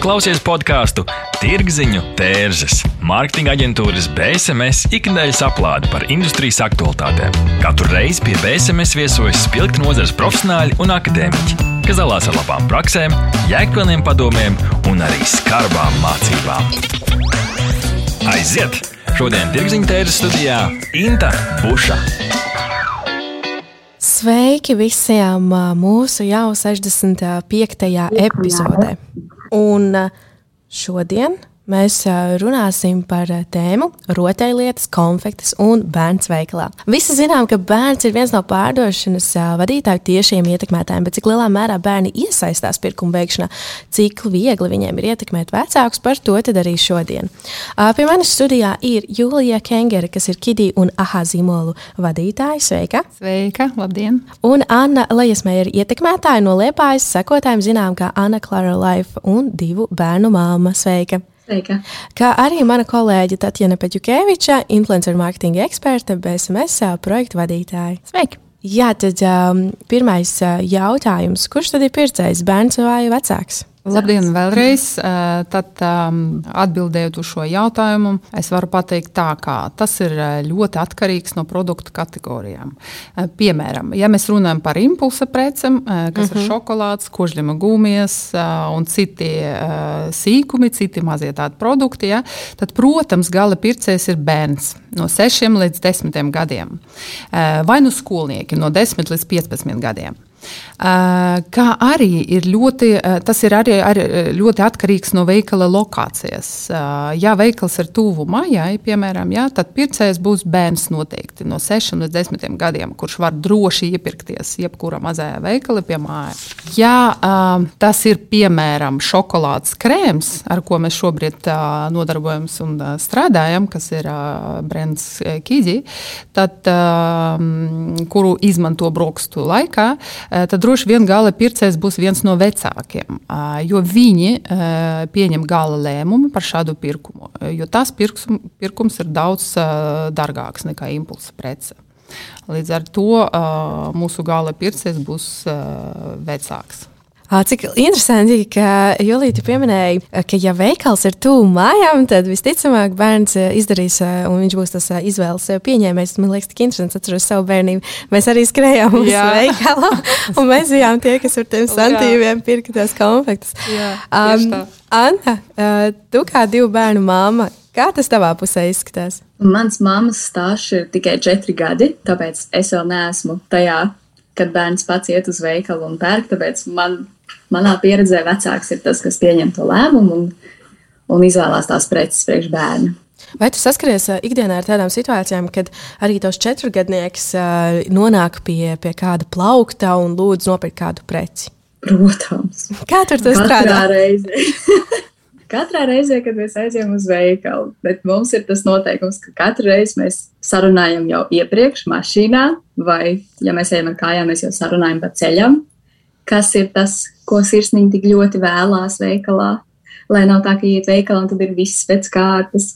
klausies podkāstu Tirziņu tērzes, mārketinga aģentūras BSMS ikdienas aplādi par industrijas aktualitātēm. Katru reizi pie BSMS viesojas spilgti nozares profesionāļi un akadēmiķi, kas dalās ar labām praksēm, jēgpilniem padomiem un arī skarbām mācībām. Aiziet! Šodien Tirziņu tērzes studijā Inta Buša. Sveiki visiem mūsu jau 65. epizodē. Un šodien mēs runāsim par tēmu rotaļlietas, konfektes un bērns veikalā. Visi zinām, ka bērns ir viens no pārdošanas vadītāju tiešiem ietekmētājiem, bet cik lielā mērā bērni iesaistās pirkuma veikšanā, cik viegli viņiem ir ietekmēt vecākus, par to arī šodien. Pie manis studijā ir Julija Kengere, kas ir Kidī un AHA zīmolu vadītāja. Sveika! Sveika! Labdien! Un Anna Lejasmēja ir ietekmētāja no Liepājas, sekotājiem zinām kā Anna Clara Life un divu bērnu māma. Sveika! Sveika. Kā arī mana kolēģe Tatjana Peķukeviča, influencer marketinga eksperte, BSMS projektu vadītāja. Sveiki! Jā, tad um, pirmais jautājums. Kurš tad ir pircējs, bērns vai vecāks? Labdien, vēlreiz. Eh, tad, um, atbildējot uz šo jautājumu, es varu pateikt, tā, ka tas ir eh, ļoti atkarīgs no produktu kategorijām. Eh, piemēram, ja mēs runājam par impulsa precēm, kas uh -huh. ir mhm. šokolādes, kožļima gumijas un citi sīkumi, citi mazie tādi produkti, ja, tad, protams, gala pircējs ir bērns no 6 līdz 10 gadiem vai nu skolnieki no 10 līdz 15 gadiem. Kā arī ir ļoti, tas ir arī, arī ļoti atkarīgs no veikala lokācijas. Ja veikals ir tuvu mājai, piemēram, jā, tad pircējs būs bērns noteikti no 6 līdz 10 gadiem, kurš var droši iepirkties jebkurā mazajā veikalā pie mājas. Ja tas ir piemēram šokolādes krēms, ar ko mēs šobrīd nodarbojamies un strādājam, kas ir brands Kīdži, tad, kuru izmanto brokstu laikā, Eh, tad droši vien gala pircējs būs viens no vecākiem, jo viņi pieņem gala lēmumu par šādu pirkumu. Jo tas pirkums, pirkums ir daudz dārgāks nekā impulsa prece. Līdz ar to mūsu gala pircējs būs vecāks. Cik interesanti, ka Julija pieminēja, ka, ja veikals ir tuvu mājām, tad visticamāk bērns izdarīs, un viņš būs tas izvēles pieņēmējs. Man liekas, tik interesanti atceros savu bērnību. Mēs arī skrējām uz veikalu, un mēs bijām tie, kas ar tiem santīviem pirka tās konfektes. Jā, um, Anna, tu kā divu bērnu māma, kā tas tavā pusē izskatās? Mans mammas stāsts ir tikai četri gadi, tāpēc es vēl neesmu tajā, kad bērns pats iet uz veikalu un pērk. Tāpēc man manā pieredzē vecāks ir tas, kas pieņem to lēmumu un, un izvēlās tās preces priekš bērnu. Vai tu saskaries ikdienā ar tādām situācijām, kad arī tos četrgadnieks nonāk pie, pie kāda plaukta un lūdz nopirkt kādu preci? Protams. Kā tur tas strādā? Katrā reizē, kad mēs aizjām uz veikalu, bet mums ir tas noteikums, ka katru reizi mēs sarunājam jau iepriekš mašīnā, vai, ja mēs ejam ar kājām, mēs jau sarunājam pa ceļam, kas ir tas, ko sirsniņa tik ļoti vēlās veikalā. Lai nav tā, ka iet veikalā un tad ir viss pēc kārtas.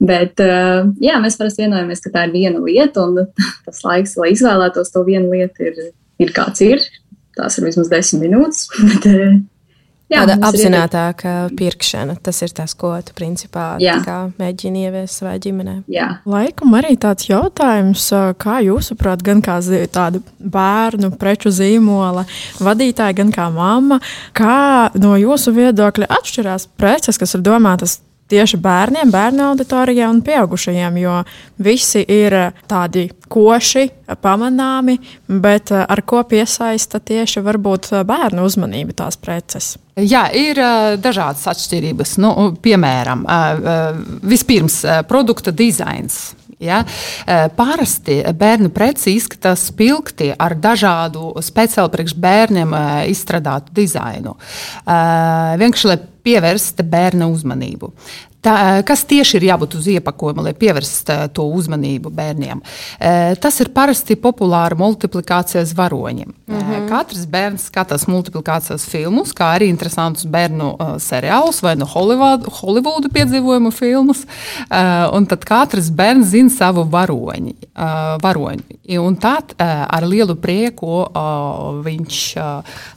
Bet uh, jā, mēs parasti vienojamies, ka tā ir viena lieta, un tas laiks, lai izvēlētos to vienu lietu, ir, ir kāds ir. Tās ir vismaz desmit minūtes. Bet, uh, Jā, Tāda apzinātāka pirkšana. Tas ir tas, ko tu principā mēģini ieviest savā ģimenē. Jā. Laikam arī tāds jautājums, kā jūsuprāt, gan kā tāda bērnu preču zīmola vadītāja, gan kā mamma, kā no jūsu viedokļa atšķirās preces, kas ir domātas tieši bērniem, bērnu auditorijai un pieaugušajiem, jo visi ir tādi koši, pamanāmi, bet ar ko piesaista tieši varbūt bērnu uzmanību tās preces. Jā, ir dažādas atšķirības. Nu, piemēram, vispirms produkta dizains. Ja? Parasti bērnu preci izskatās spilgti ar dažādu speciāli priekš bērniem izstrādātu dizainu. Vienkārši, lai pievērsta bērna uzmanību. Tā, kas tieši ir jābūt uz iepakojuma, lai pievērstu to uzmanību bērniem? Tas ir parasti populāri multiplikācijas varoņi. Mm -hmm. Katrs bērns skatās multiplikācijas filmus, kā arī interesantus bērnu seriālus vai no Holivudu piedzīvojumu filmus. Un tad katrs bērns zina savu varoņi. varoņi. Un tad ar lielu prieku viņš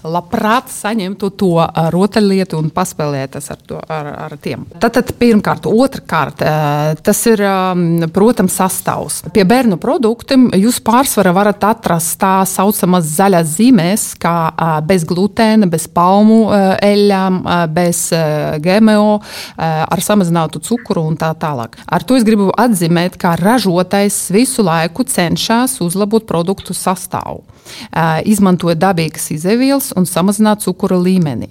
labprāt saņemtu to rotaļlietu un paspēlētas ar, to, ar, ar tiem. Tad, tad pirmkārt, otrkārt, tas ir, protams, sastāvs. Pie bērnu produktiem jūs pārsvarā varat atrast tā saucamas zaļas zīmēs, kā bez glutēna, bez palmu eļļām, bez GMO, ar samazinātu cukuru un tā tālāk. Ar to es gribu atzīmēt, ka ražotājs visu laiku cenšas uzlabot produktu sastāvu izmantojot dabīgas izēvielas un samazināt cukura līmeni,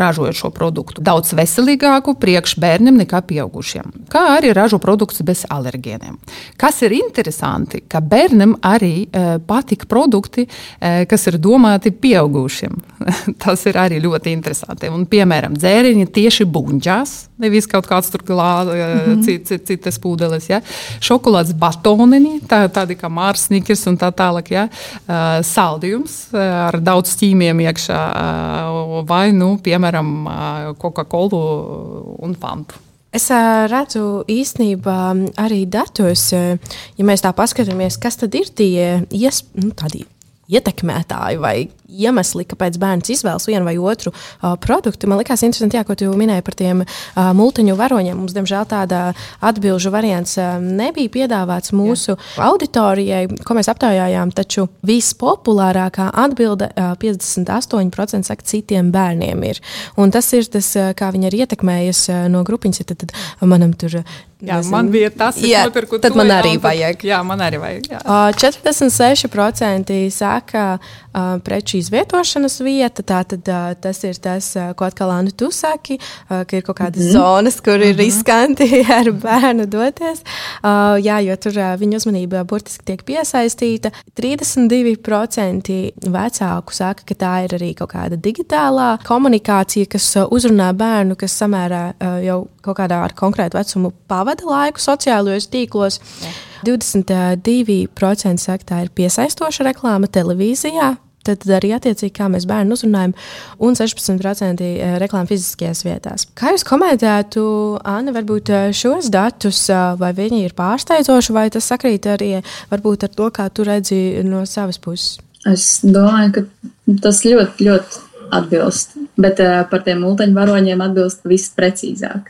ražojot šo produktu. Daudz veselīgāku priekš bērniem nekā pieaugušiem, kā arī ražo produktus bez alergēniem. Kas ir interesanti, ka bērnam arī patīk produkti, kas ir domāti pieaugušiem. Tas ir arī ļoti interesanti. Un, piemēram, dzēriņi tieši buļģās, nevis kaut kāds tur glāzes, mm -hmm. citas, citas pūdeles. Ja? Šokolādes batoniņi, tā, tādi kā mārsnikers un tā tālāk. Ja? Uh, saldījums uh, ar daudz ķīmiem iekšā, uh, vai, nu, piemēram, Coca-Cola un Fantu. Es redzu īstenībā arī datos, ja mēs tā paskatāmies, kas tad ir tie ies, nu, ietekmētāji vai iemesli, kāpēc bērns izvēlas vienu vai otru uh, produktu. Man liekas, interesanti, jā, ko tu minēji par tiem uh, multiņu varoņiem. Mums, diemžēl, tāda atbildžu variants uh, nebija piedāvāts mūsu jā. auditorijai, ko mēs aptaujājām. Taču vispopulārākā atbilde uh, 58% saka, citiem bērniem ir. Un tas ir tas, uh, kā viņi ir ietekmējies uh, no grupiņas. Tad, tad manam tur Jā, nezinu. man bija tas, jā, nopirku tad man arī vajag. Jā, man arī vajag. Jā. Uh, 46% saka uh, preču izvietošanas vieta. Tātad uh, tas ir tas, uh, ko atkal Anna tu saki, uh, ka ir kaut kādas mm -hmm. zonas, kur ir mm -hmm. riskanti ar bērnu doties. Uh, jā, jo tur uh, viņa uzmanība burtiski tiek piesaistīta. 32% vecāku saka, ka tā ir arī kaut kāda digitālā komunikācija, kas uh, uzrunā bērnu, kas samērā uh, jau kaut kādā ar konkrētu vecumu pavada laiku sociālajos tīklos. Jā. 22% saka, tā ir piesaistoša reklāma televīzijā. Tad arī attiecīgi, kā mēs bērnu uzrunājam, un 16% eh, reklāmas fiziskajās vietās. Kā jūs komentētu, Anna, varbūt eh, šos datus, eh, vai viņi ir pārsteidzoši, vai tas sakrīt arī varbūt ar to, kā tu redzi no savas puses? Es domāju, ka tas ļoti, ļoti atbilst, bet uh, par tiem multiņu varoņiem atbilst visprecīzāk.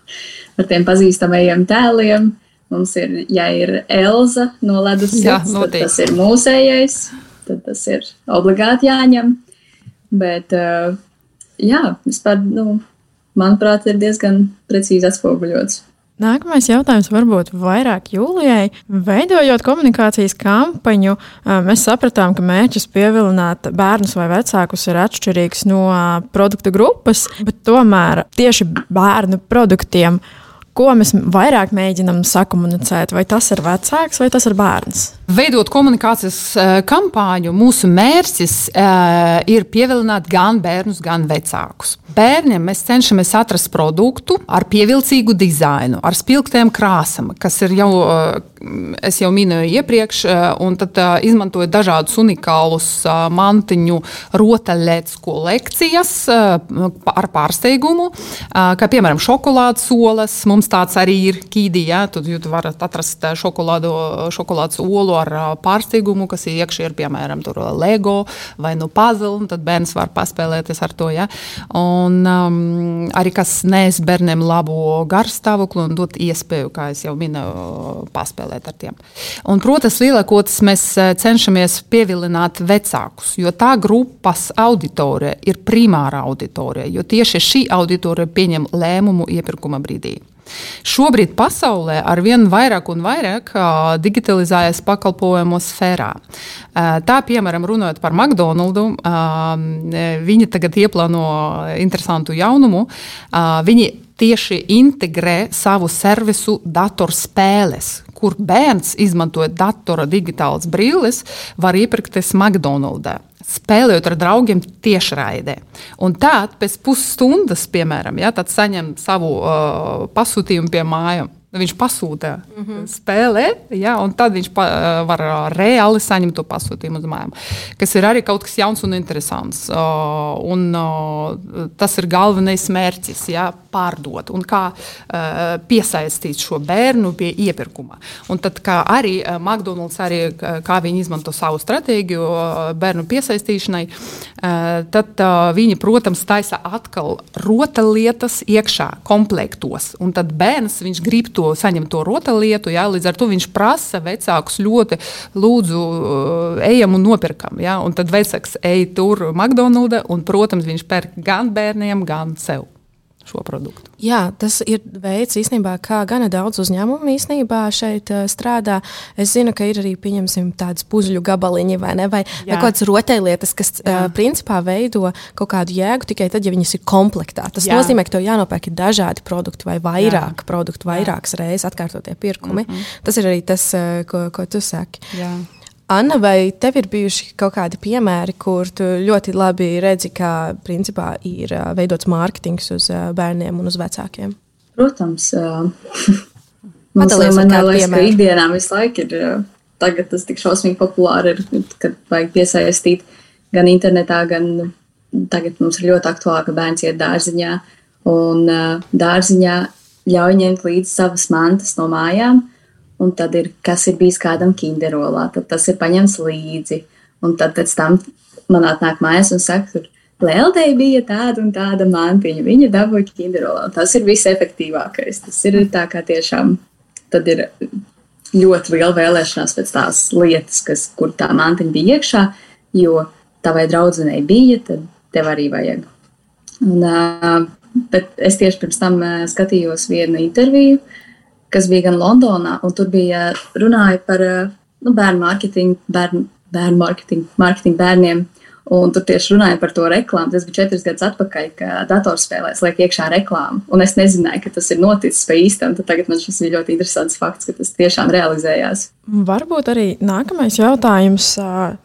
par tiem pazīstamajiem tēliem. Mums ir, ja ir Elza no ledus, Jā, tad tas ir mūsējais tad tas ir obligāti jāņem. Bet, uh, jā, vispār, nu, manuprāt, ir diezgan precīzi atspoguļots. Nākamais jautājums varbūt vairāk jūlijai. Veidojot komunikācijas kampaņu, mēs sapratām, ka mērķis pievilināt bērnus vai vecākus ir atšķirīgs no produktu grupas, bet tomēr tieši bērnu produktiem, ko mēs vairāk mēģinām sakomunicēt, vai tas ir vecāks vai tas ir bērns. Veidot komunikācijas uh, kampāņu, mūsu mērķis uh, ir pievilināt gan bērnus, gan vecākus. Bērniem mēs cenšamies atrast produktu ar pievilcīgu dizainu, ar spilgtiem krāsām, kas ir jau, uh, jau minēju iepriekš, uh, un tad uh, izmantojot dažādus unikālus uh, mantiņu rotaļlietas kolekcijas uh, ar pārsteigumu, uh, kā piemēram šokolādes olas. Mums tāds arī ir kīdī, ja? tad jūs varat atrast šokolādu, šokolādes olu ar pārsteigumu, kas iekšā, ir piemēram LEGO vai nu puzzle, tad bērns var paspēlēties ar to. Ja? Un um, arī kas nes bērniem labu garstāvokli un dot iespēju, kā jau minēju, paspēlēt ar tiem. Un, protams, lielākoties mēs cenšamies pievilināt vecākus, jo tā grupas auditorija ir primāra auditorija, jo tieši šī auditorija pieņem lēmumu iepirkuma brīdī. Šobrīd pasaulē ar vien vairāk un vairāk digitalizējas pakalpojumu sfērā. Tā, piemēram, runājot par McDonald's, viņi tagad ieplāno interesantu jaunumu. Viņi tieši integrē savu servisu datorspēles, kur bērns, izmantojot datora digitālas brilles, var iepirkties McDonald's spēlējot ar draugiem tiešraidē. Un tad pēc pusstundas, piemēram, ja, saņem savu uh, pasūtījumu pie mājām. Viņš pasūta mm -hmm. spēlē, ja, un tad viņš pa, uh, var uh, reāli saņemt to pasūtījumu uz mājām. Kas ir arī kaut kas jauns un interesants. Uh, un, tas ir galvenais mērķis, ja, pārdot un kā piesaistīt šo bērnu pie iepirkuma. Un tad arī McDonald's, arī, kā viņi izmanto savu stratēģiju bērnu piesaistīšanai, tad viņi, protams, taisa atkal rotaļlietas iekšā komplektos. Un tad bērns grib to saņemt to rotaļlietu, jā, līdz ar to viņš prasa vecākus ļoti lūdzu, uh, ejam un nopirkam. Jā, un tad vecāks ej tur McDonald's, un, protams, viņš pērk gan bērniem, gan sev šo produktu. Jā, tas ir veids, īstenībā, kā gana daudz uzņēmumu īstenībā šeit uh, strādā. Es zinu, ka ir arī tādas puzzļu gabaliņi vai, ne, vai, Jā. vai kaut kādas rotaļlietas, kas uh, principā veido kaut kādu jēgu tikai tad, ja viņas ir komplektā. Tas Jā. nozīmē, ka tev jānopērk dažādi produkti vai vairāk Jā. produktu, vairākas reizes atkārtotie pirkumi. Mm -hmm. Tas ir arī tas, uh, ko, ko tu saki. Jā. Anna, vai tev ir bijuši kaut kādi piemēri, kur tu ļoti labi redzi, kā principā ir veidots mārketings uz bērniem un uz vecākiem? Protams, man liekas, ka ikdienā visu laiku ir. Tagad tas tik šausmīgi populāri ir, kad vajag piesaistīt gan internetā, gan tagad mums ir ļoti aktuāli, ka bērns iet dārziņā. Un dārziņā ļauj ņemt līdzi savas mantas no mājām un tad ir, kas ir bijis kādam kinderolā, tad tas ir paņemts līdzi. Un tad pēc tam man atnāk mājās un saka, tur Lēldei bija tāda un tāda mantiņa, viņa dabūja kinderolā. Tas ir visefektīvākais. Tas ir tā kā tiešām, tad ir ļoti liela vēlēšanās pēc tās lietas, kas, kur tā mantiņa bija iekšā, jo tavai draudzenei bija, tad tev arī vajag. Un, bet es tieši pirms tam skatījos vienu interviju, uh, kas bija gan Londonā, un tur bija runāja par eh, nu, bērnu mārketingu, bērnu, bērnu mārketingu, mārketingu bērniem. Un tur tieši runāja par to reklāmu. Tas bija četras gadus atpakaļ, kad datorspēlēs liek iekšā reklāmu. Un es nezināju, ka tas ir noticis pa īstam. Tagad man šis bija ļoti interesants fakts, ka tas tiešām realizējās. Varbūt arī nākamais jautājums.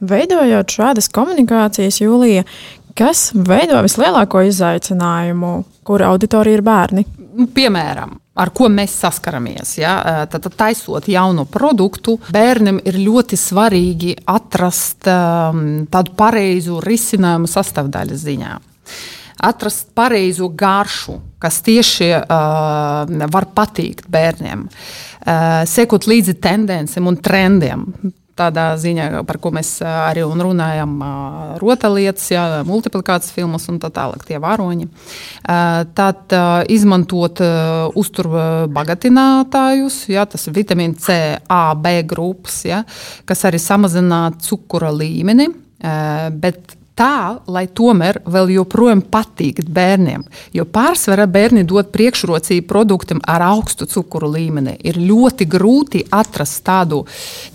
Veidojot šādas komunikācijas, Jūlija, kas veido vislielāko izaicinājumu, kur auditorija ir bērni? Piemēram, ar ko mēs saskaramies. Ja? Tad, taisot jaunu produktu, bērnam ir ļoti svarīgi atrast tādu pareizu risinājumu sastāvdaļas ziņā. Atrast pareizo garšu, kas tieši uh, var patikt bērniem, uh, sekot līdzi tendencēm un trendiem tādā ziņā, par ko mēs arī runājam, rotaļlietas, ja, multiplikācijas filmas un tā tālāk, tie varoņi. Tad izmantot uzturbagātinātājus, ja, tas vitamīna C, A, B grupas, ja, kas arī samazina cukura līmeni. Bet tā, lai tomēr vēl joprojām patīk bērniem. Jo pārsvarā bērni dod priekšrocību produktam ar augstu cukuru līmeni. Ir ļoti grūti atrast tādu,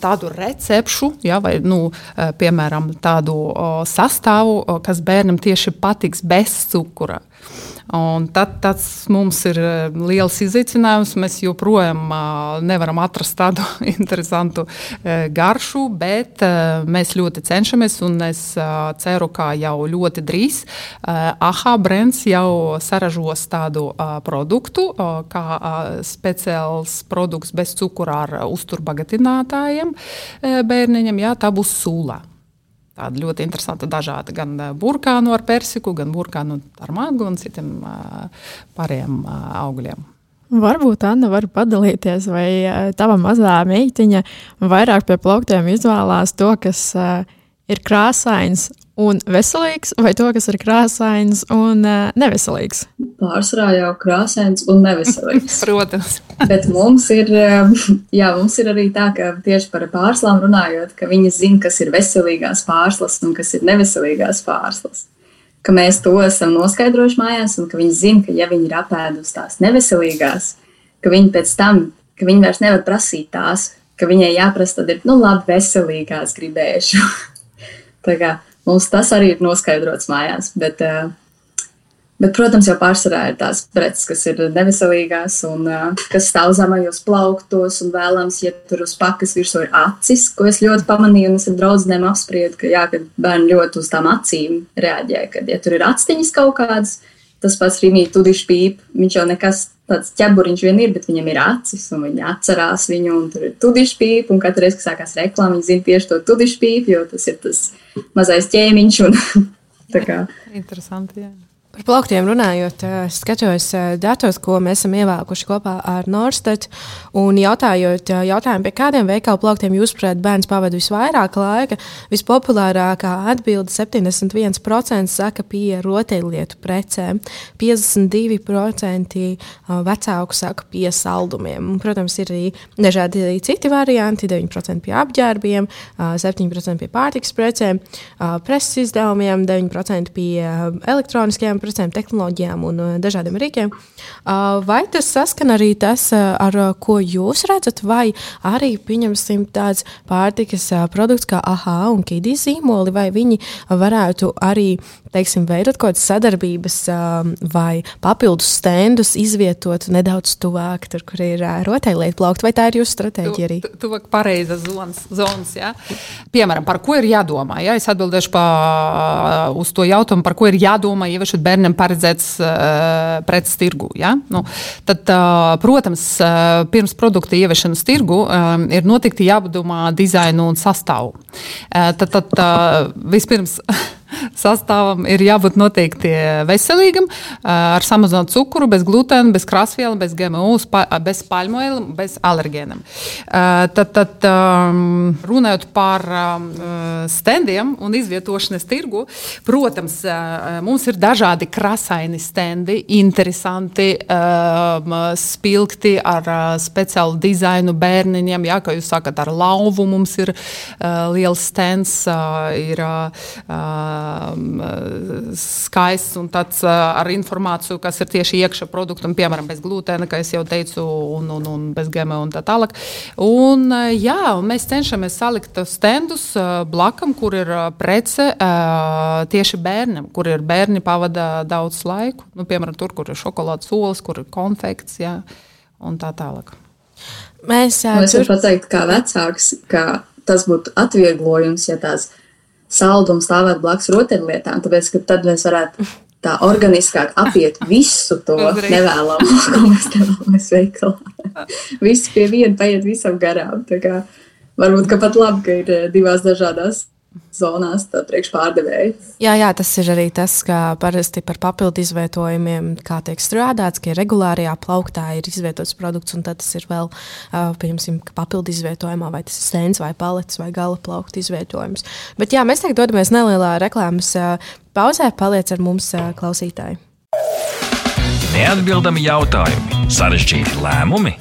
tādu recepšu, ja, vai, nu, eh, piemēram, tādu sastāvu, kas bērnam tieši patiks bez cukura. Un tad tas mums ir eh, liels izaicinājums. Mēs joprojām nevaram atrast tādu interesantu eh, garšu, bet eh, mēs ļoti cenšamies. Es ceru, ka jau ļoti drīz AHA brands jau saražos tādu produktu, kā speciāls produkts bez cukura ar uzturbagatinātājiem bērniņam. Jā, tā būs sula. Tāda ļoti interesanta, dažāda gan burkānu ar persiku, gan burkānu ar mangu un citiem pārējiem augļiem. Varbūt Anna var padalīties, vai tava mazā meitiņa vairāk pie plauktiem izvēlās to, kas ir krāsains un veselīgs, vai to, kas ir krāsains un uh, neveselīgs? Pārsvarā jau krāsains un neveselīgs. Protams. Bet mums ir, jā, mums ir arī tā, ka tieši par pārslām runājot, ka viņi zina, kas ir veselīgās pārslas un kas ir neveselīgās pārslas. Ka mēs to esam noskaidrojuši mājās, un ka viņi zina, ka ja viņi ir apēdusi tās neveselīgās, ka viņi pēc tam, ka viņi vairs nevar prasīt tās, ka viņai jāprasa, tad ir, nu, labi, veselīgās gribēšu. Tā kā Mums tas arī ir noskaidrots mājās. Bet, uh, Bet, protams, jau pārsvarā ir tās preces, kas ir neveselīgās un uh, kas stāv zemajos plauktos. Un vēlams, ja tur uz pakas virsū ir acis, ko es ļoti pamanīju, un es ar draugiem apspriedu, ka, jā, ka bērni ļoti uz tām acīm reaģē. Kad ja tur ir actiņas kaut kādas, tas pats rīmīgi tudišs pīp. Viņš jau nekas tāds ķeburiņš vien ir, bet viņam ir acis, un viņi atcerās viņu, un tur ir tudišs pīp, un katru reizi, kad sākās reklāma, viņi zina tieši to tudišs pīp, jo tas ir tas mazais ķēmiņš. Un, Interesanti, jā. Par plauktiem runājot, es skatos datos, ko mēs esam ievākuši kopā ar Norstat. Un jautājot, jautājumu, pie kādiem veikalu plauktiem jūs, prāt, bērns pavada visvairāk laika, vispopulārākā atbilde 71% saka pie rotaļlietu precēm, 52% vecāku saka pie saldumiem. Un, protams, ir arī dažādi citi varianti, 9% pie apģērbiem, 7% pie pārtikas precēm, preses izdevumiem, 9% pie elektroniskajām precēm, tehnoloģijām un uh, dažādiem rīkiem. Vai tas saskan arī tas, ar ko jūs redzat, vai arī, pieņemsim, tāds pārtikas produkts kā AHA un Kidijas zīmoli, vai viņi varētu arī teiksim, veidot kaut kādas sadarbības um, vai papildus stendus, izvietot nedaudz tuvāk, tur, kur ir uh, rotaļlietu plaukti, vai tā ir jūsu stratēģija arī? Tu, tu, tuvāk pareizas zonas, zonas ja? Piemēram, par ko ir jādomā? Ja? Es atbildēšu pa, uz to jautājumu, par ko ir jādomā, ieviešot bērnam paredzēts uh, preces tirgu. Ja? Nu, tad, uh, protams, uh, pirms produkta ieviešanas tirgu um, ir noteikti jāpadomā dizainu un sastāvu. Uh, tad, tad uh, vispirms. sastāvam ir jābūt noteikti veselīgam, ar samazinātu cukuru, bez glutēna, bez krāsvielu, bez GMO, bez palmoēla, bez alergēniem. Tad, tad runājot par standiem un izvietošanas tirgu, protams, mums ir dažādi krasaini standi, interesanti, spilgti ar speciālu dizainu bērniņiem. Jā, kā jūs sakat, ar lauvu mums ir liels stands. Ir, skaists un tāds uh, ar informāciju, kas ir tieši iekšā produktam, piemēram, bez glutēna, kā jau teicu, un, un, un bez gēma un tā tālāk. Un, uh, jā, un mēs cenšamies salikt stendus uh, blakam, kur ir prece tieši bērnam, kur ir bērni pavada daudz laiku. Nu, piemēram, tur, kur ir šokolādes olas, kur ir konfekts jā, un tā tālāk. Mēs, es varu tur... pateikt, kā vecāks, ka tas būtu atvieglojums, ja tās ir saldumu stāvēt blakus rotaļlietām, tāpēc, ka tad mēs varētu tā organiskāk apiet visu to nevēlamo, ko mēs vēlamies veikalā. Viss pie viena paiet visam garām. Varbūt pat labi, ka ir eh, divās dažādās zonās priekšpārdevēji. Jā, jā, tas ir arī tas, ka parasti par papildu izvietojumiem, kā tiek strādāts, ka regulārajā plauktā ir izvietots produkts, un tad tas ir vēl, pieņemsim, papildu izvietojumā, vai tas ir stends vai paletes vai gala plaukta izvietojums. Bet jā, mēs tagad dodamies nelielā reklāmas pauzē, paliec ar mums klausītāji. Neatbildami jautājumi, sarežģīti lēmumi.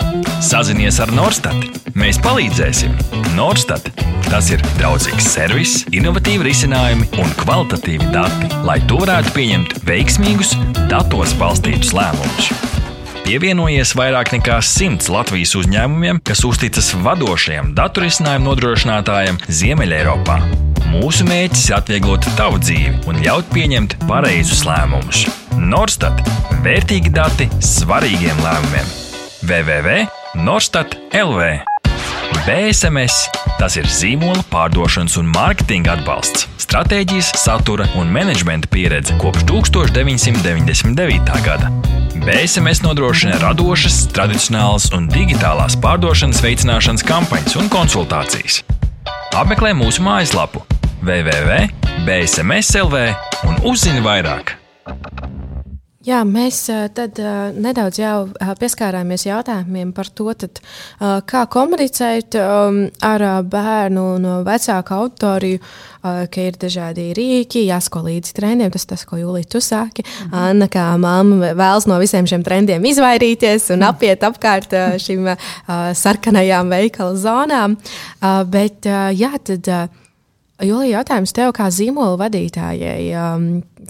Sazinies ar Norstat. Mēs palīdzēsim. Norstat. Tas ir draudzīgs servis, innovatīvi risinājumi un kvalitatīvi dati, lai tu varētu pieņemt veiksmīgus, datos balstītus lēmumus. Pievienojies vairāk nekā simts Latvijas uzņēmumiem, kas uzticas vadošajam datorisinājumu nodrošinātājam Ziemeļeiropā. Mūsu mērķis ir atvieglot tavu dzīvi un ļaut pieņemt pareizus lēmumus. Norstat - vērtīgi dati svarīgiem lēmumiem. www.norstat LV BSMS - tas ir zīmola pārdošanas un mārketinga atbalsts, stratēģijas, satura un menedžmenta pieredze kopš 1999. gada. BSMS nodrošina radošas, tradicionālas un digitālās pārdošanas veicināšanas kampaņas un konsultācijas. Apmeklē mūsu mājaslapu www.bsmslv un uzzini vairāk! Jā, mēs tad nedaudz jau pieskārāmies jautājumiem par to, tad, kā komunicēt ar bērnu un vecāku auditoriju, ka ir dažādi rīki, jāsako līdzi trendiem. Tas tas, ko Jūlija tu sāki. Mhm. Anna, kā mamma, vēlas no visiem šiem trendiem izvairīties un apiet apkārt šīm sarkanajām veikala zonām. Bet, jā, tad, Jūlija, jautājums tev kā zīmola vadītājai. Um,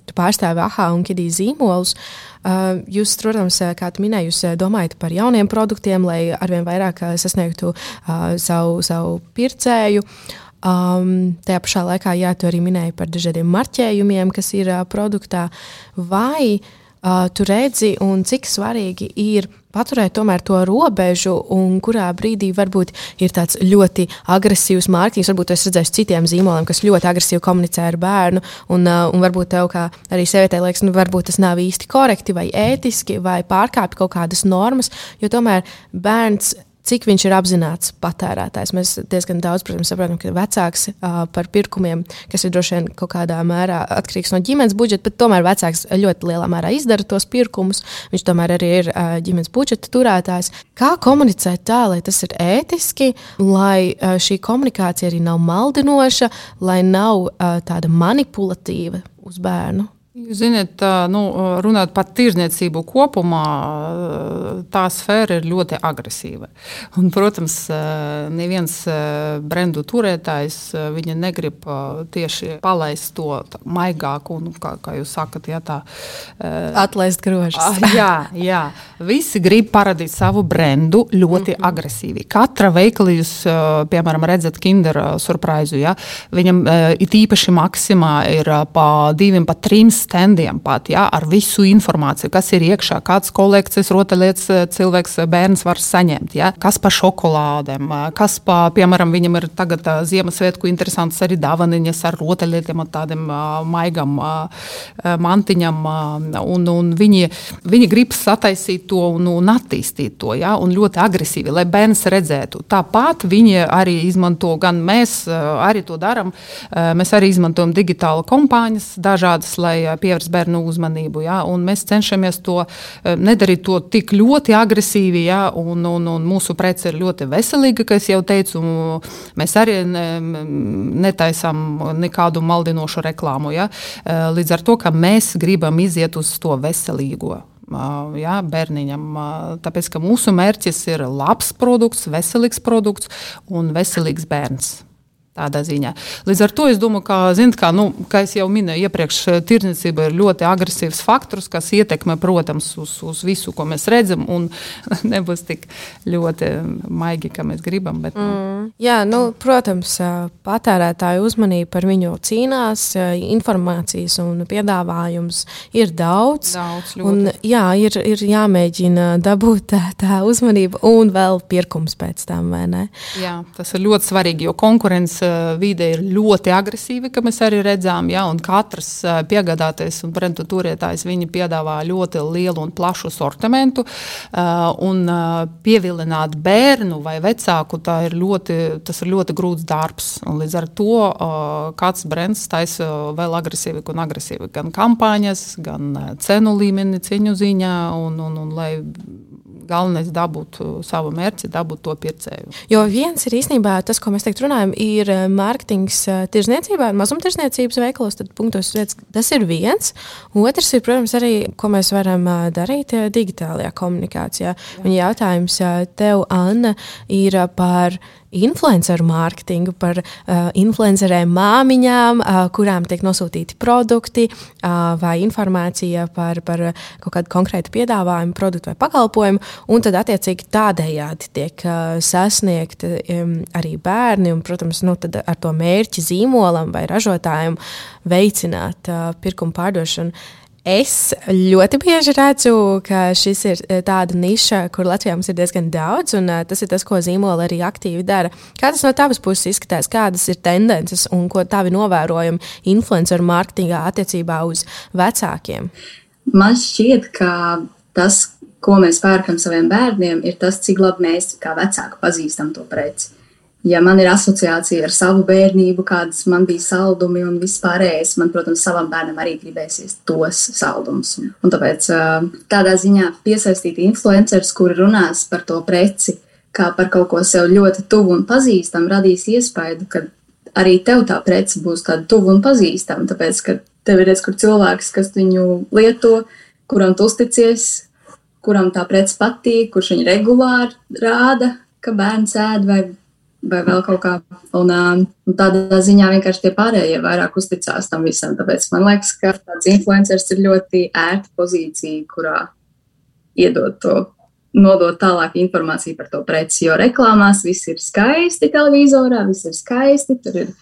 tu pārstāvi AHA un Kidī zīmolus. Uh, jūs, protams, kā tu minēji, jūs domājat par jauniem produktiem, lai arvien vairāk sasniegtu uh, savu, savu pircēju. Um, tajā pašā laikā, jā, tu arī minēji par dažādiem marķējumiem, kas ir uh, produktā. Vai uh, tu redzi un cik svarīgi ir paturēt tomēr to robežu, un kurā brīdī varbūt ir tāds ļoti agresīvs mārketings. Varbūt es redzēju citiem zīmoliem, kas ļoti agresīvi komunicē ar bērnu, un, uh, un varbūt tev, kā arī sievietei, liekas, nu, varbūt tas nav īsti korekti vai ētiski, vai pārkāpj kaut kādas normas, jo tomēr bērns cik viņš ir apzināts patērētājs. Mēs diezgan daudz, protams, saprotam, ka vecāks uh, par pirkumiem, kas ir droši vien kaut kādā mērā atkarīgs no ģimenes budžeta, bet tomēr vecāks ļoti lielā mērā izdara tos pirkumus. Viņš tomēr arī ir uh, ģimenes budžeta turētājs. Kā komunicēt tā, lai tas ir ētiski, lai uh, šī komunikācija arī nav maldinoša, lai nav uh, tāda manipulatīva uz bērnu? Ziniet, nu, runājot par tirzniecību kopumā, tā sfēra ir ļoti agresīva. Un, protams, neviens brendu turētājs negrib tieši palaist to maigāk, un, kā, kā jūs sakat, ja, tā atlaist grožus. Jā, jā, visi grib parādīt savu brendu ļoti mm -hmm. agresīvi. Katra veikala jūs, piemēram, redzat Kinder surprizu, ja, viņam it īpaši maksimā ir pa diviem, pa trim standiem pat, ja, ar visu informāciju, kas ir iekšā, kādas kolekcijas rotaļlietas eh, cilvēks, eh, bērns var saņemt, ja, kas pa šokolādēm, eh, kas pa, piemēram, viņam ir tagad Ziemassvētku interesants arī dāvaniņas ar rotaļlietiem, ar tādiem maigam mantiņam, un, un viņi, viņi grib sataisīt to un, un attīstīt to, ja, un ļoti agresīvi, lai bērns redzētu. Tāpat viņi arī izmanto, gan mēs arī to darām, mēs arī izmantojam digitālu kompānijas dažādas, lai pievērst bērnu uzmanību. Ja? Mēs cenšamies to eh, nedarīt to tik ļoti agresīvi, ja? un, un, un mūsu prece ir ļoti veselīga, kā jau teicu. Mēs arī ne, netaisām nekādu maldinošu reklāmu. Ja? Eh, līdz ar to, ka mēs gribam iziet uz to veselīgo. Jā, bērniņam. Tāpēc, ka mūsu mērķis ir labs produkts, veselīgs produkts un veselīgs bērns. Tādā ziņā. Līdz ar to es domāju, ka, ziniet, kā, nu, kā jau minēju iepriekš, tirdzniecība ir ļoti agresīvs faktors, kas ietekmē, protams, uz, uz visu, ko mēs redzam, un nebūs tik ļoti maigi, kā mēs gribam. Bet, nu. mm. Jā, nu, protams, patērētāju uzmanība par viņu cīnās, informācijas un piedāvājums ir daudz. daudz un, jā, ir, ir jāmēģina dabūt tā, tā uzmanība un vēl pirkums pēc tam? Jā, tas ir ļoti svarīgi, jo konkurence Eh, vide ir ļoti agresīva, kā mēs arī redzām. Ja, katrs eh, piegādātais un turētājs piedāvā ļoti lielu un plašu sortimentu. Eh, un pievilināt bērnu vai vecāku ir ļoti, tas ir ļoti grūts darbs. Un līdz ar to kāds brands taisa vēl agresīvāk un agresīvāk. Gan kampaņas, gan cenu līmeni, cīņu ziņā. Un, un, un, galvenais dabūt savu mērķi, dabūt to pircēju. Jo viens ir īstenībā tas, ko mēs tagad runājam, ir eh, mārketings eh, tirzniecībā, mazumtirdzniecības veikalos. Tad punktos tas ir viens. Otrs ir, protams, arī, ko mēs varam darīt digitālajā komunikācijā. Jā. Un jautājums tev, Anna, ir par influenceru mārketingu, par uh, influencerēm māmiņām, uh, kurām tiek nosūtīti produkti uh, vai informācija par, par kaut kādu konkrētu piedāvājumu, produktu vai pakalpojumu. Un tad, attiecīgi, tādējādi tiek uh, sasniegti um, arī bērni un, protams, nu, ar to mērķi zīmolam vai ražotājiem veicināt uh, pirkumu pārdošanu. Es ļoti bieži redzu, ka šis ir eh, tāda niša, kur Latvijā mums ir diezgan daudz, un uh, tas ir tas, ko zīmola arī aktīvi dara. Kā tas no tavas puses izskatās, kādas ir tendences un ko tavi novērojumi influenceru mārketingā attiecībā uz vecākiem? Man šķiet, ka tas, ko mēs pērkam saviem bērniem, ir tas, cik labi mēs kā vecāki pazīstam to preci ja man ir asociācija ar savu bērnību, kādas man bija saldumi un vispārējais, man, protams, savam bērnam arī gribēsies tos saldumus. Un tāpēc tādā ziņā piesaistīt influencerus, kuri runās par to preci, kā par kaut ko sev ļoti tuvu un pazīstamu, radīs iespēju, ka arī tev tā prece būs tāda tuva un pazīstama. Tāpēc, ka tev ir redz, kur cilvēks, kas viņu lieto, kuram tu uzticies, kuram tā prece patīk, kurš viņu regulāri rāda, ka bērns ēd vai vai vēl kaut kā. Un, un tādā ziņā vienkārši tie pārējie vairāk uzticās tam visam. Tāpēc man liekas, ka tāds influenceris ir ļoti ērta pozīcija, kurā iedot to, nodot tālāk informāciju par to preci. Jo reklāmās viss ir skaisti, televizorā viss ir skaisti, tur ir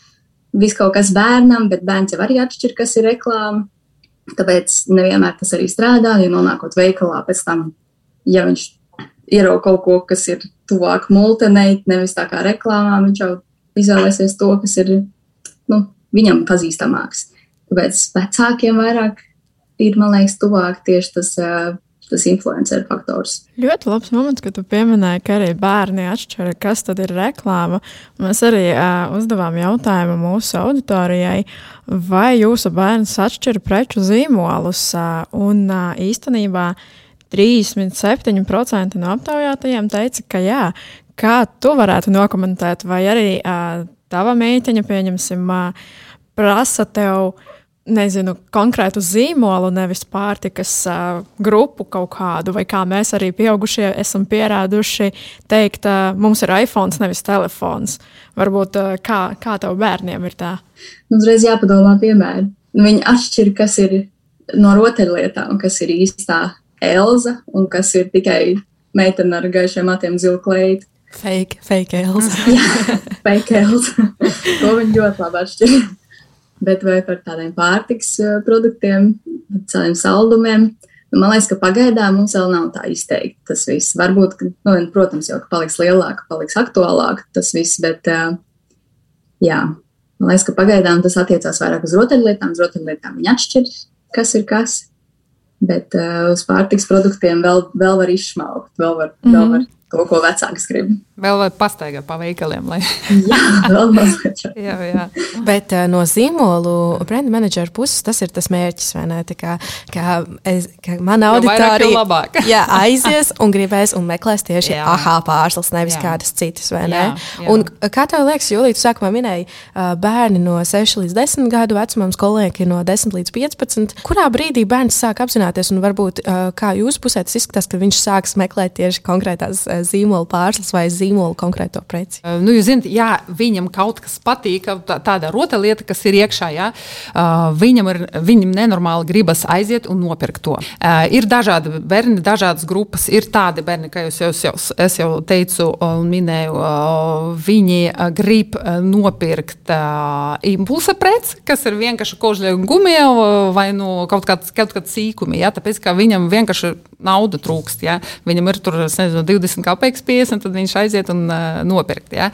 viss kaut kas bērnam, bet bērns jau arī atšķir, kas ir reklāma. Tāpēc nevienmēr tas arī strādā. Ja nonākot veikalā, pēc tam, ja viņš ierauga kaut ko, kas ir tuvāk multenei, nevis tā kā reklāmā, viņš jau izvēlēsies to, kas ir nu, viņam pazīstamāks. Tāpēc vecākiem vairāk ir, man liekas, tuvāk tieši tas tas influencer faktors. Ļoti labs moments, ka tu pieminēji, ka arī bērni atšķiras, kas tad ir reklāma. Mēs arī uh, uzdevām jautājumu mūsu auditorijai, vai jūsu bērns atšķir preču zīmolus. Uh, un uh, īstenībā 37% no aptaujātajiem teica, ka jā. Kā tu varētu nokomentēt, vai arī uh, tava meitiņa, pieņemsim, uh, prasa tev nezinu, konkrētu zīmolu, nevis pārtikas uh, grupu kaut kādu, vai kā mēs arī pieaugušie esam pierāduši teikt, uh, mums ir iPhone, nevis telefons. Varbūt uh, kā, kā tev bērniem ir tā? Nu, uzreiz jāpadomā piemēri. Viņi atšķir, kas ir no rotaļlietām, kas ir īstā Elza un kas ir tikai meitene ar gaišiem matiem zilu kleitu. Fake, fake Elza. Jā, fake Elza. to viņi ļoti labi atšķir bet vai par tādiem pārtiks produktiem, tādiem saldumiem. Nu, man liekas, ka pagaidām mums vēl nav tā izteikti tas viss. Varbūt, ka, nu, protams, jau paliks lielāka, paliks aktuālāk tas viss, bet jā, man liekas, ka pagaidām tas attiecās vairāk uz rotaļlietām. Uz rotaļlietām viņi atšķir, kas ir kas. Bet uh, uz pārtiks produktiem vēl, vēl var izšmaukt, vēl var, mm -hmm. vēl var to, ko vecāks grib. Vēl vai pastaigā pa veikaliem. Lai... jā, vēl mazliet. jā, jā. Bet uh, no zīmolu brenda menedžera puses tas ir tas mērķis, vai ne? Tā kā, kā, es, kā mana auditorija jā, aizies un gribēs un meklēs tieši jā. aha pārslas, nevis jā. kādas citas, vai ne? Jā, jā. Un kā tev liekas, Julija, tu sākumā minēji uh, bērni no 6 līdz 10 gadu vecumam, skolnieki no 10 līdz 15. Kurā brīdī bērns sāk apzināties un varbūt uh, kā jūsu pusē tas izskatās, ka viņš sāks meklēt tieši konkrētās uh, zīmola pārslas vai zīmola konkrēto preci. Nu, jūs zināt, ja viņam kaut kas patīk, tā, tāda rotaļlieta, kas ir iekšā, uh, viņam, ir, viņam nenormāli gribas aiziet un nopirkt to. Ir dažādi bērni, dažādas grupas. Ir tādi bērni, kā jūs jau, jau, es jau teicu un minēju, viņi grib nopirkt impulsa preci, kas ir vienkārši kožļa gumija vai nu, kaut kāds, kaut kāds sīkumi. Ja, tāpēc, ka viņam vienkārši nauda trūkst. Ja. Viņam ir tur, nezinu, 20 kāpēc 50, tad viņš aiziet un uh, nopirkt. Ja.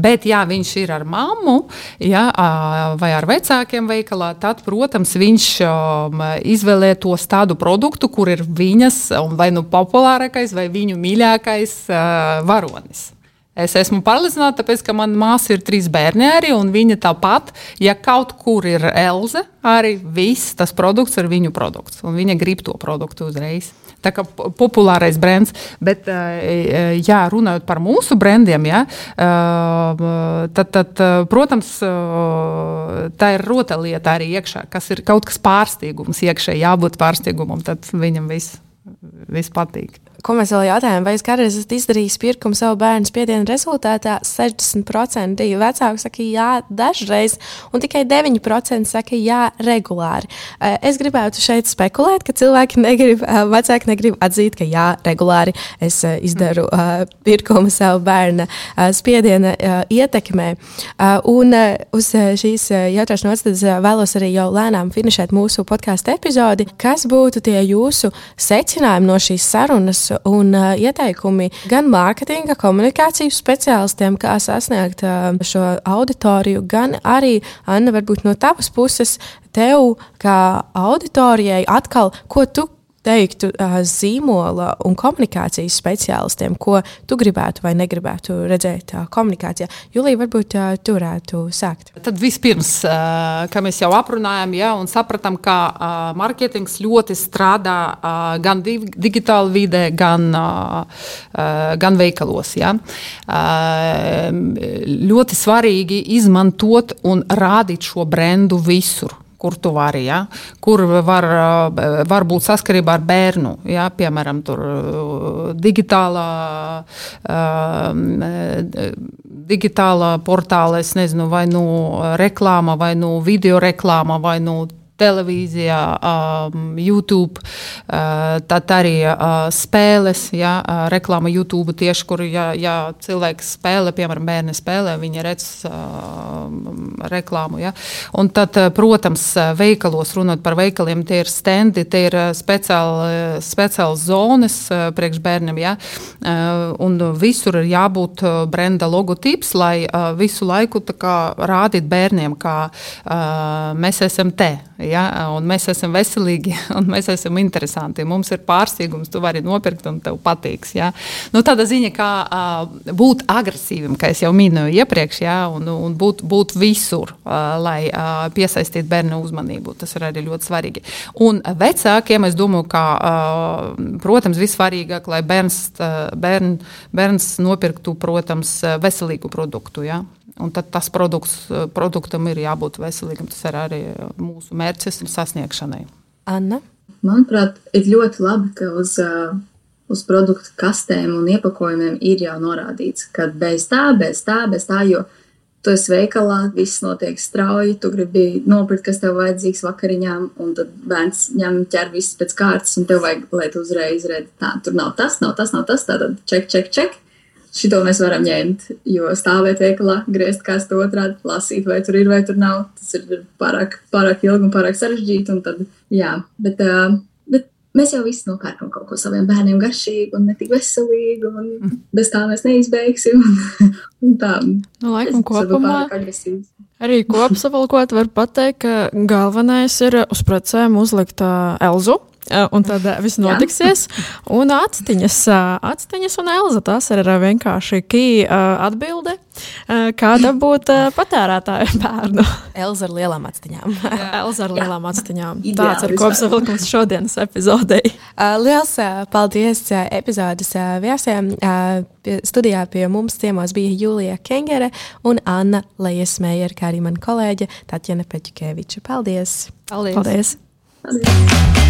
Bet, ja viņš ir ar mammu ja, uh, vai ar vecākiem veikalā, tad, protams, viņš um, izvēlē tos tādu produktu, kur ir viņas vai nu populārākais vai viņu mīļākais uh, varonis. Es esmu pārliecināta, tāpēc, ka manā māsā ir trīs bērni arī, un viņa tāpat, ja kaut kur ir Elze, arī viss tas produkts ir viņu produkts, un viņa grib to produktu uzreiz tā kā populārais brands. Bet, jā, runājot par mūsu brandiem, jā, tad, tad, protams, tā ir rotaļlieta arī iekšā, kas ir kaut kas pārsteigums iekšā, jābūt pārsteigumam, tad viņam viss, viss patīk. Ko mēs vēl jautājām, vai es kādreiz esmu izdarījis pirkumu savu bērnu spiedienu rezultātā? 60% vecāku saka, jā, dažreiz, un tikai 9% saka, jā, regulāri. Eh, es gribētu šeit spekulēt, ka cilvēki negrib, eh, vecāki negrib atzīt, ka jā, regulāri es eh, izdaru pirkumu savu bērnu spiediena ietekmē. Un uz šīs jautāšanas nodaļas vēlos arī jau lēnām finišēt mūsu podkāstu epizodi. Kas būtu tie jūsu secinājumi no šīs sarunas? Un uh, ieteikumi gan mārketinga, komunikācijas speciālistiem, kā sasniegt uh, šo auditoriju, gan arī, Anna, varbūt no tavas puses, tev kā auditorijai atkal, ko tu teiktu zīmola un komunikācijas speciālistiem, ko tu gribētu vai negribētu redzēt komunikācijā? Julija, varbūt tu varētu sākt. Tad vispirms, kā mēs jau aprunājām, ja, un sapratām, ka mārketings ļoti strādā gan digitāli vidē, gan, gan veikalos. Ja. Ļoti svarīgi izmantot un rādīt šo brendu visur kur tu vari, ja? kur var, var būt saskarība ar bērnu. Ja? Piemēram, tur digitālā, digitālā portālā, nezinu, vai nu reklāma, vai nu video reklāma, vai nu televīzijā, um, YouTube, uh, tad arī uh, spēles, ja, uh, reklāma YouTube tieši, kur ja, ja cilvēks spēlē, piemēram, bērni spēlē, viņi redz uh, reklāmu. Ja. Un tad, protams, veikalos, runāt par veikaliem, tie ir stendi, tie ir speciāli, speciāli zonas priekš bērniem. Ja. Un visur ir jābūt brenda logotips, lai visu laiku kā, rādītu bērniem, ka mēs esam te ja? un mēs esam veselīgi un mēs esam interesanti. Mums ir pārsteigums, tu vari nopirkt un tev patiks. Ja? Nu, tāda ziņa, kā uh, būt agresīvam, kā jau minēju iepriekš, ja? un, un būt, būt visur, uh, lai uh, piesaistītu bērnu uzmanību. Tas ir arī ļoti svarīgi. Un vecākiem es domāju, ka, uh, protams, vissvarīgāk, lai bērns, uh, bērn, bērns nopirktu, protams, veselīgu produktu. Ja? Un tad tas produkts, produktam ir jābūt veselīgam. Tas ir arī mūsu mērķis sasniegšanai. Anna? Manuprāt, ir ļoti labi, ka uz, uz produktu kastēm un iepakojumiem ir jau norādīts, ka bez tā, bez tā, bez tā, jo tu esi veikalā, viss notiek strauji, tu gribi nopirkt, kas tev vajadzīgs vakariņām, un tad bērns ņem ķer visu pēc kārtas, un tev vajag, lai tu uzreiz redzi, tā, tur nav tas, nav tas, nav tas, tātad ček, ček, ček šito mēs varam ņemt. Jo stāvēt veikalā, griezt kā to otrādi, lasīt, vai tur ir vai tur nav, tas ir pārāk, pārāk ilgi un pārāk sarežģīti. Un tad, jā, bet, uh, bet mēs jau visi nopērkam kaut ko saviem bērniem garšīgu un ne tik veselīgu, un mm. bez tā mēs neizbeigsim. Un, un tā, nu, laikam kopumā. Arī kopsavilkot, var pateikt, ka galvenais ir uz precēm uzlikt uh, Elzu un tad eh, viss notiksies. Un atstiņas, eh, atstiņas un Elza. Tas ir vienkārši key atbilde. Kā dabūt patērētāju bērnu? Elza ar lielām atstiņām. Elza ar lielām atstiņām. Tāds ir kopsavilkums šodienas epizodei. Liels paldies epizodes viesiem. Studijā pie mums ciemos bija Julija Kengere un Anna Lejas-Meijera, kā arī mana kolēģe Tatjana Peķukeviča. Paldies! Paldies! Paldies. Paldies,